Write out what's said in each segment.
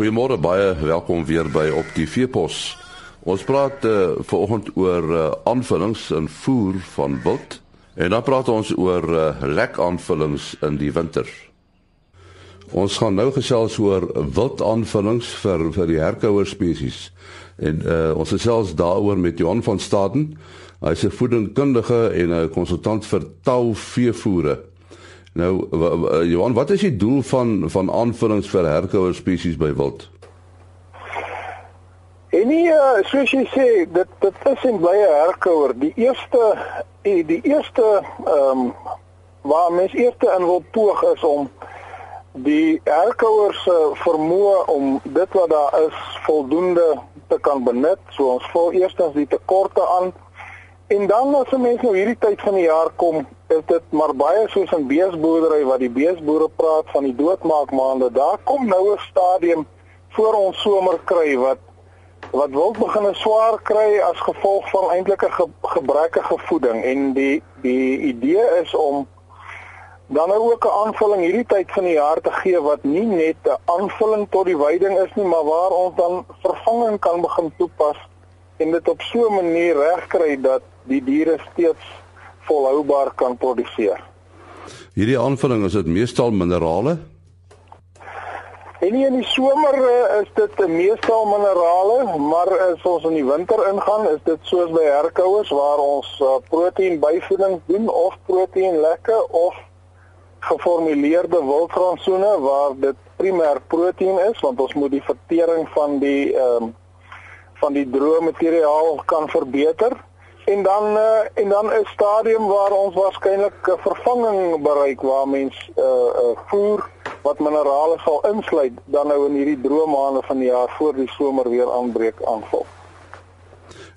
Goeiemôre baie welkom weer by op die Veepos. Ons praat uh, vanoggend oor uh, aanvullings in voer van wild en dan praat ons oor uh, lek aanvullings in die winter. Ons gaan nou gesels oor wild aanvullings vir vir die herkouer spesies. En uh, ons gesels daaroor met Johan van Staden. Hy's 'n voedingskundige en 'n konsultant vir tau veevoere. Nou Johan, wat is die doel van van aanvullings vir herkouer spesies by wild? En nie uh, soos jy sê, dit dit is in blye herkouer. Die eerste die eerste ehm um, waar mens eers in wil poog is om die herkouer se vermoë om dit wat daar is voldoende te kan benut. So ons vul eerstens die tekorte aan En dan as 'n mens nou hierdie tyd van die jaar kom, is dit maar baie soos 'n beesboerdery wat die beesboere praat van die doodmaak maande. Daar kom nou 'n stadium voor ons somer kry wat wat wil begin swaar kry as gevolg van eintlike ge, gebrekkige voeding en die die idee is om dan nou ook 'n aanvulling hierdie tyd van die jaar te gee wat nie net 'n aanvulling tot die weiding is nie, maar waar ons dan vervanging kan begin toepas en dit op so 'n manier regkry dat die diere steeds volhoubaar kan produseer. Hierdie aanvulling is dit meestal minerale? En in die somer uh, is dit meestal minerale, maar as ons in die winter ingaan, is dit soos by herkouers waar ons uh, proteïen byvoeding doen of proteïen lekke of geformuleerde wildgraansoene waar dit primêr proteïen is want ons moet die vertering van die ehm um, van die droë materiaal kan verbeter en dan uh, en dan 'n stadium waar ons waarskynlik 'n vervanging bereik waar mens 'n uh, uh, voer wat minerale sal insluit dan nou in hierdie droë maande van die jaar voor die somer weer aanbreek aanval.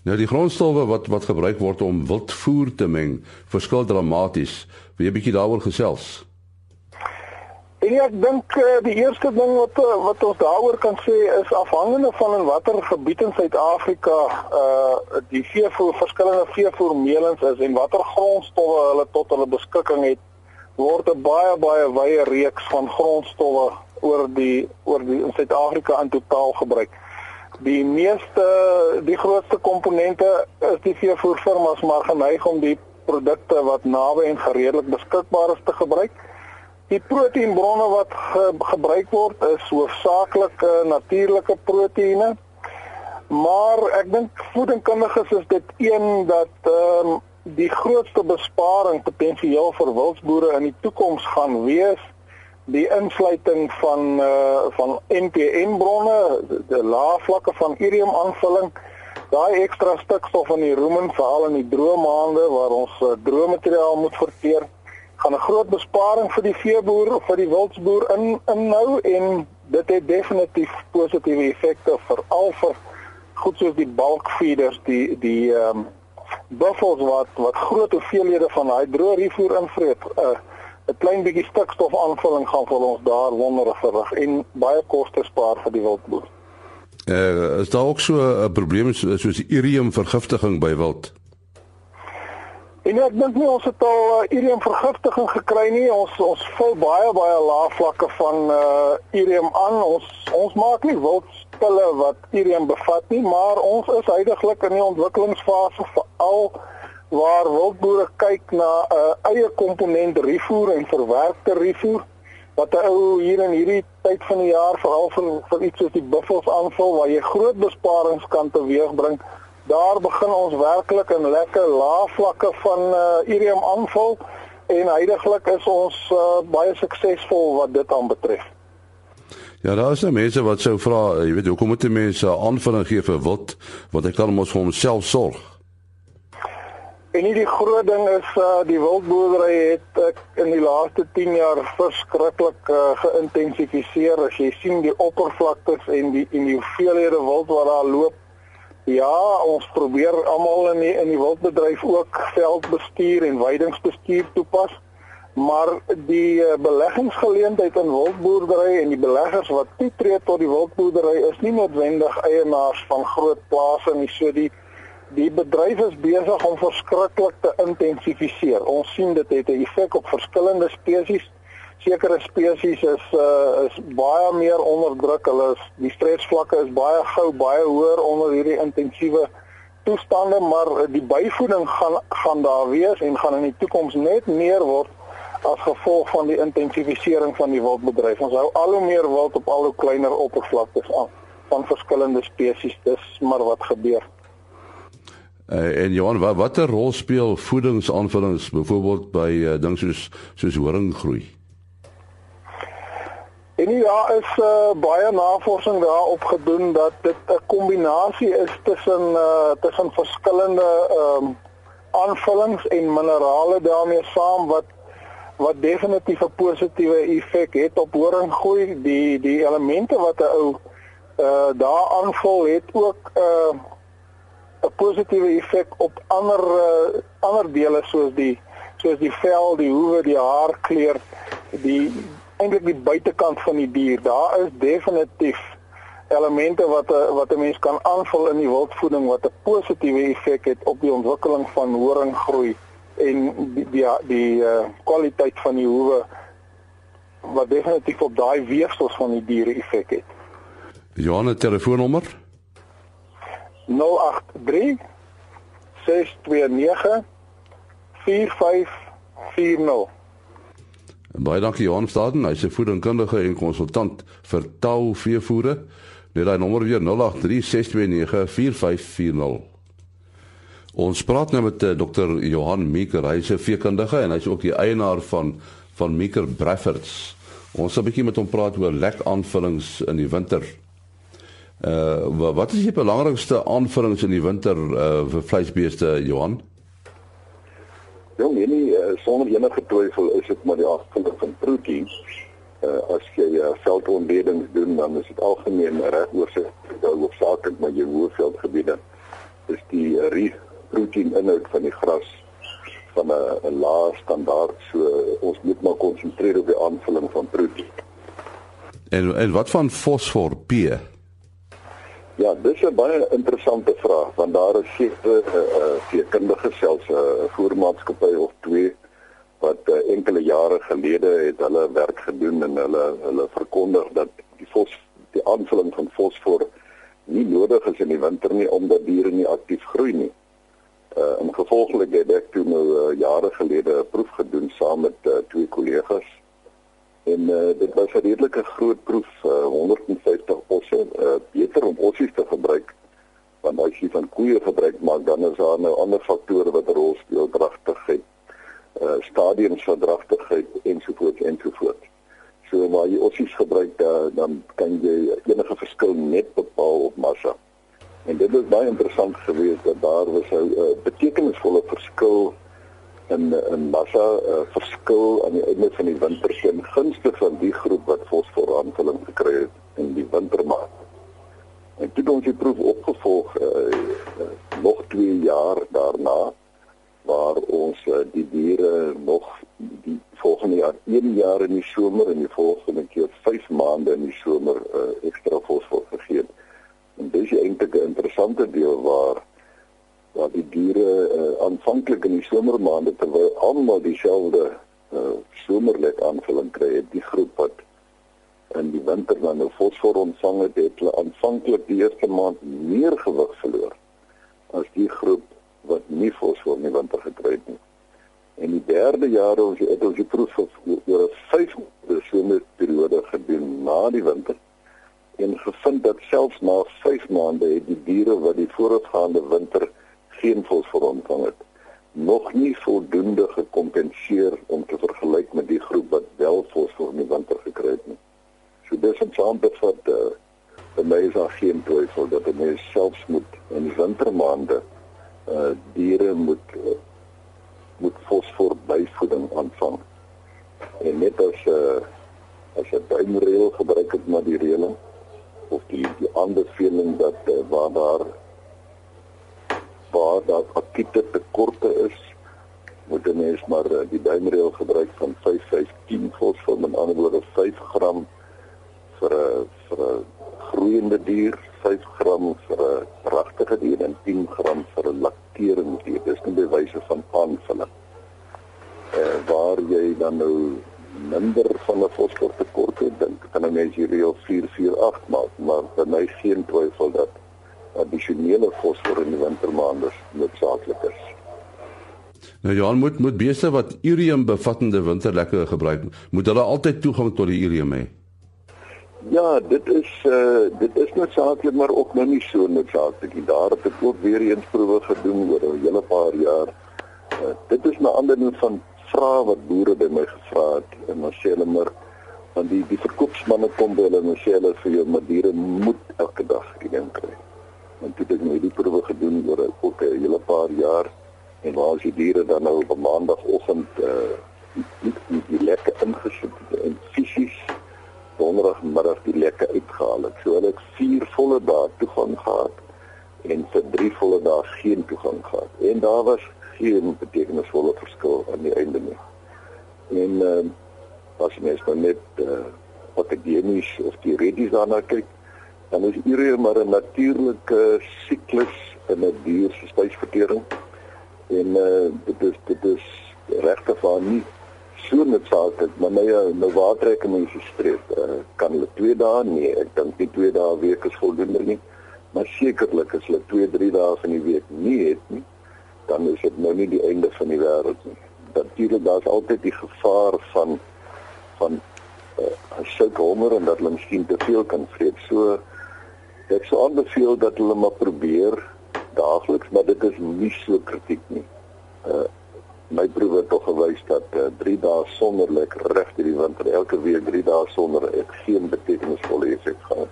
Nou die grondstowwe wat wat gebruik word om wildvoer te meng, verskil dramaties. Jy 'n bietjie daaroor gesels? En ja, ek dink uh, die eerste ding wat uh, wat ons daaroor kan sê is afhangende van in watter gebied in Suid-Afrika uh die veevoer verskillende veevoermelings is en watter grondstowwe hulle tot hulle beskikking het, word 'n baie baie wye reeks van grondstowwe oor die oor die in Suid-Afrika in totaal gebruik. Die meeste die grootste komponente is die veevoerfirmas maar geneig om die produkte wat naby en gereedelik beskikbaar is te gebruik. Die proteïenbronne wat ge gebruik word is hoofsaaklik uh, natuurlike proteïene. Maar ek dink voedingskundiges is dit een dat ehm um, die grootste besparing potensieel vir wildsboere in die toekoms gaan wees die insluiting van uh van NPN bronne, die lae vlakke van urium aanvulling, daai ekstra stikstof in die rumen veral in die droë maande waar ons uh, droë materiaal moet verteer gaan 'n groot besparing vir die veeboer of vir die wildsboer in inhou en dit het definitief positiewe effekte vir al vir goed soos die bulk feeders die die ehm um, buffels wat wat groot hoeveelhede van daai droë rifoer invreet 'n uh, 'n klein bietjie stikstof aanvulling gaan vir ons daar wonderlik verrig en baie koste spaar vir die wildboer. Eh uh, is daar ook so 'n probleem soos urium vergiftiging by wild? En ek dink nie ons het al uh, urium vergiftiging gekry nie. Ons ons vul baie baie lae vlakke van uh urium aan. Ons ons maak nie wildstille wat urium bevat nie, maar ons is heidaglik in die ontwikkelingsfase veral waar wildboere kyk na 'n uh, eie komponent rifoer en verwerkte rifoer wat 'n ou hier in hierdie tyd van die jaar veral vir vir iets soos die buffels aanvul waar jy groot besparings kan teweegbring daar begin ons werklik in lekker lae vlakke van uh, urium aanval en heidaglik is ons uh, baie suksesvol wat dit aanbetref. Ja, daar is nou mense wat sou vra, uh, jy weet, hoekom moet mense aanvulling gee vir wild wat ek kan mos vir homself sorg? En die groot ding is uh, die wildboerdery het uh, in die laaste 10 jaar verskriklik uh, geïntensifiseer. As jy sien die oppervlaktes en die en die hoeveelhede wild wat daar loop Ja, ons probeer almal in die, in die wildbedryf ook veldbestuur en weidingsbestuur toepas. Maar die uh, beleggingsgeleentheid in wildboerdery en die beleggers wat toetree tot die wildboerdery is nie noodwendig eienaars van groot plase nie. So die die bedryf is besig om verskriklik te intensifiseer. Ons sien dit het 'n effek op verskillende spesies sekere spesies is uh, is baie meer onder druk. Hulle is die stresvlakke is baie gou baie hoër onder hierdie intensiewe toestande, maar die byvoeding gaan gaan daar wees en gaan in die toekoms net meer word as gevolg van die intensifisering van die wildbedryf. Ons hou al hoe meer wild op al hoe kleiner oppervlaktes aan van verskillende spesies. Dis maar wat gebeur. Uh, en Johan, wat watter rol speel voedingsaanvullings byvoorbeeld by uh, dinge soos soos horinggroei? En ja, is uh, baie navorsing daarop gedoen dat dit 'n kombinasie is tussen uh, tussen verskillende ehm um, aanvullings en minerale daarmee saam wat wat definitief 'n positiewe effek het op horinggroei. Die die elemente wat 'n ou uh daar aanvul het ook 'n uh, 'n positiewe effek op ander uh, ander dele soos die soos die vel, die hoewe, die haarkleur, die eintlik die buitekant van die dier. Daar is definitief elemente wat 'n wat 'n mens kan aanvul in die wildvoeding wat 'n positiewe effek het op die ontwikkeling van horinggroei en die die die uh, kwaliteit van die hoewe wat definitief op daai weefsels van die diere effek het. Johan, telefoonnommer 083 629 4540 Baie dankie Johan Staden, hy's 'n voedingkundige en konsultant vir Tau veevoere. Net daai nommer weer 0836294540. Ons praat nou met eh, Dr. Johan Meeker, hy's 'n veekundige en hy's ook die eienaar van van Meeker Breffords. Ons sal 'n bietjie met hom praat oor lek aanvullings in die winter. Uh wat is die belangrikste aanvullings in die winter uh vir vleisbeeste Johan? Ja, nee, uh, sonder enige twyfel is dit maar die aanvulling van proteïen. Uh as jy uh, veldontledings doen dan is dit algemeen reg oor se hoofsaaklik met jou hoofveldgebiede. Dis die uh, proteïen inhoud van die gras van 'n 'n lae standaard. So ons moet maar konsentreer op die aanvulling van proteïen. En en wat van fosfor P? Ja, dis 'n baie interessante vraag want daar is sekere uh, uh, sekerkundige selfs 'n uh, voermaatskappy of twee wat uh, enkele jare gelede het hulle werk gedoen en hulle hulle verkondig dat die fos die aanvulling van fosfor nie nodig is in die winter nie omdat diere nie aktief groei nie. Uh in gevolglik het ek toe nou uh, jare gelede 'n proef gedoen saam met uh, twee kollegas En uh, dit was 'n redelike groot proef, uh, 150 osse, uh, beter om ossies te gebruik want van koeie gebruik maak dan is daar nou ander faktore wat 'n rol speel, dragtigheid, uh, stadiumsverdragtigheid ensovoorts ensovoorts. So waar jy ossies gebruik uh, dan kan jy enige verskil net bepaal op massa. En dit was baie interessant geweest dat daar was 'n uh, betekenisvolle verskil in in massa uh, verskil aan die einde van die winter teen gunste van die groep wat fosfor aanvulling gekry het in die wintermaand. En toe ons die proef opgevolg uh, uh, nog 2 jaar daarna waar ons uh, die diere nog die volgende jaar 1 jaar in die somer en die volgende keer 5 maande in die somer uh, ekstra fosfor gegee het. En dis eintlik 'n interessante deel waar waar die diere uh, aanvanklik in die somermaande terwyl almal dieselfde uh, somerlek aanvulling kry het die groep wat in die winter dan nou fosfor ontvang het het hulle aanvanklik die eerste maand meer gewig verloor as die groep wat nie fosfor in die winter gekry het nie en die derde jaar ons het ons die proef oor 'n 5 somerperiode gedoen na die winter en gevind dat selfs na 5 maande het die diere wat die voorafgaande winter geen fosfor ontvang het nog nie voldoende gekompenseer om te vergelyk met die groep wat wel fosfor in die winter gekry het nie. So dis 'n saamvat wat uh, vir my is daar geen twyfel dat dit mens selfs moet in wintermaande uh diere moet uh, moet fosfor byvoeding aanvang. En net as uh as jy duimreël gebruik het met die reëling of die die aanbeveling dat uh, waar daar waar daar akute tekorte is, moet 'n mens maar eh, die duimreël gebruik van 5-5-10 fosfor, met ander woorde 5 gram vir 'n vir 'n groeiende dier 5 gram vir 'n pragtige dier en 10 gram vir 'n lakteringsdier. Dis net bewyse van aanvulling. Eh waar jy dan nou minder van 'n fosfortekort het, dink kan 'n mens hierdie reël 448 maak, maar by my geen twyfel dat addisionele fosfor in die wintermaande noodsaaklik is. Nou ja, moet moet beeste wat urium bevattende winterlekke gebruik, moet hulle altyd toegang tot die urium hê. Ja, dit is uh dit is noodsaaklik maar ook nou nie so noodsaaklik nie. Daar het ek ook weer eens proewe gedoen oor 'n hele paar jaar. Uh, dit is 'n ander ding van vrae wat boere by my gevra het en dan sê hulle maar want die die verkoopsmanne kom by hulle en sê hulle vir jou maar diere moet elke dag urium kry. Want dit het nou die proewe gedoen oor ook 'n hele paar jaar en waar as die diere dan nou op maandagooggend uh die, die, die lekke ingesit en fisies donderdagmiddag die lekke uitgehaal het. So hulle het 4 volle dae toegang gehad en vir 3 volle dae geen toegang gehad. En daar was geen betekenisvolle verskil aan die einde nie. En uh, as mens nou net uh, akademies of teoreties daarna kyk, dan is ure maar 'n natuurlike siklus in 'n dier se spysvertering. En uh, dit is dit is regtig waar nie so noodsaaklik, maar nou ja, nou waar trek mense streep? Uh, kan hulle 2 dae? Nee, ek dink nie 2 dae week is voldoende nie. Maar sekerlik as hulle 2, 3 dae van die week nie het nie, dan is dit nou nie die einde van die wêreld nie. Natuurlik daar's altyd die gevaar van van uh, as sulke honger en dat hulle miskien te veel kan vreet. So ek sou aanbeveel dat hulle maar probeer daagliks, maar dit is nie so kritiek nie. Uh my proewe het tog gewys dat 3 uh, dae sonder lek reg deur die winter elke week 3 dae sonder ek geen betekenisvolle effek gehad.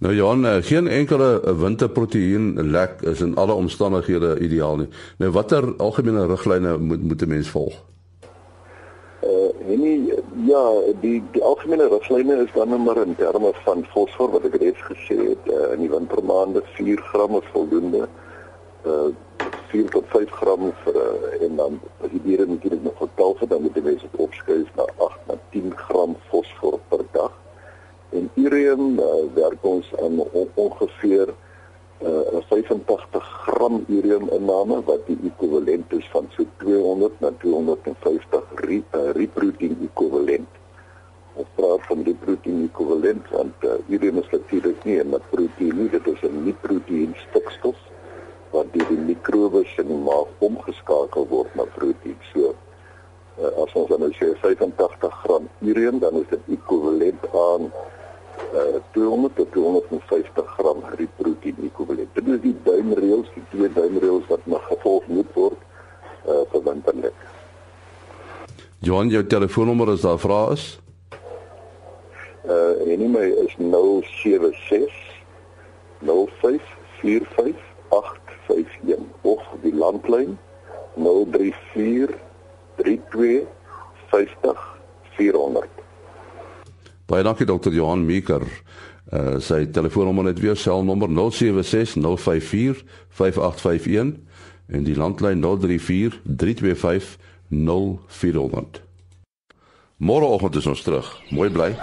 Nou ja, geen enkele winterproteïen lek is in alle omstandighede ideaal nie. Nou watter algemene riglyne moet moet 'n mens volg? Uh nee, ja, die die algemene riglyne is dan nou maar in terme van fosfor wat ek reeds gesê het, uh, in die wintermaande 4 gram is voldoende. Uh 4 tot 5 gram vir uh, en dan as die diere natuurlik nog getal het dan moet die mense opskuif na 8 na 10 gram fosfor per dag. En urium uh, werk ons aan ongeveer uh, 85 gram urium inname wat die ekwivalent is van so 200 na 250 ri, uh, riprotein ekwivalent. Ons praat van die proteïen ekwivalent want uh, urium is natuurlik nie 'n proteïen nie, dit is 'n nie-proteïen stikstof wat deur die mikrobes in die maag omgeskakel word na proteïen. So uh, as ons dan sê 85 gram urium, dan is dit ekwivalent aan uh, 200 tot 250 gram proteïen ekwivalent. Dit is die duimreëls, die twee duimreëls wat nog gevolg moet word uh, vir winterlek. Johan, jou telefoonnommer as daar vra is? Uh, en my is 076 0545 0851 of die landlyn 034 32 50 400. Baie dankie dokter Johan Meeker. Uh sy telefoonnommer net weer selnommer 076 054 5851 en die landlyn 034 325 0400. Môreoggend is ons terug. Mooi bly.